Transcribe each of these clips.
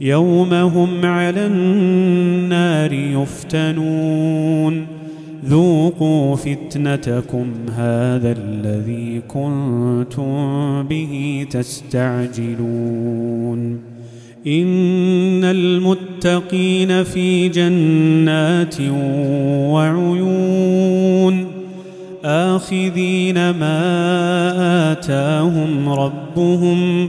يوم هم على النار يفتنون. ذوقوا فتنتكم هذا الذي كنتم به تستعجلون. إن المتقين في جنات وعيون. آخذين ما آتاهم ربهم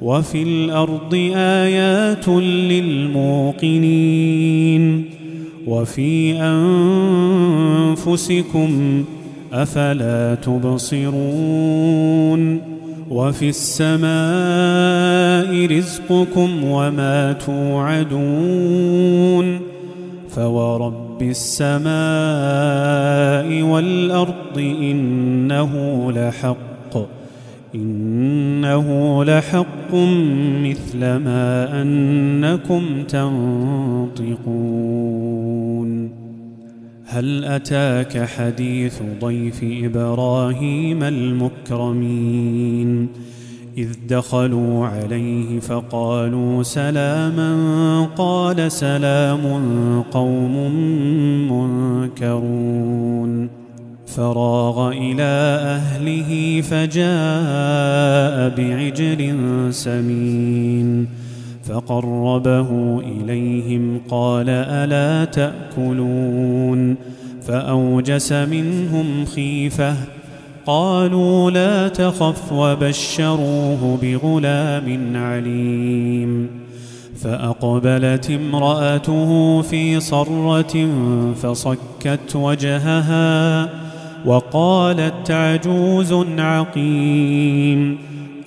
وفي الأرض آيات للموقنين وفي أنفسكم أفلا تبصرون وفي السماء رزقكم وما توعدون فورب السماء والأرض إنه لحق إنه لحق مثل ما أنكم تنطقون هل أتاك حديث ضيف إبراهيم المكرمين إذ دخلوا عليه فقالوا سلاما قال سلام قوم منكرون فراغ إلى أهله فجاء بعجل سمين فقربه إليهم قال ألا تأكلون فأوجس منهم خيفة قالوا لا تخف وبشروه بغلام عليم فأقبلت امرأته في صرة فصكت وجهها وقالت عجوز عقيم.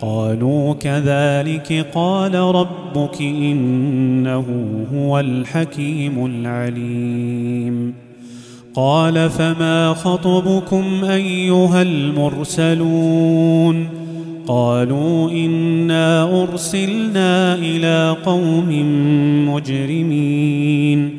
قالوا كذلك قال ربك إنه هو الحكيم العليم. قال فما خطبكم أيها المرسلون؟ قالوا إنا أرسلنا إلى قوم مجرمين.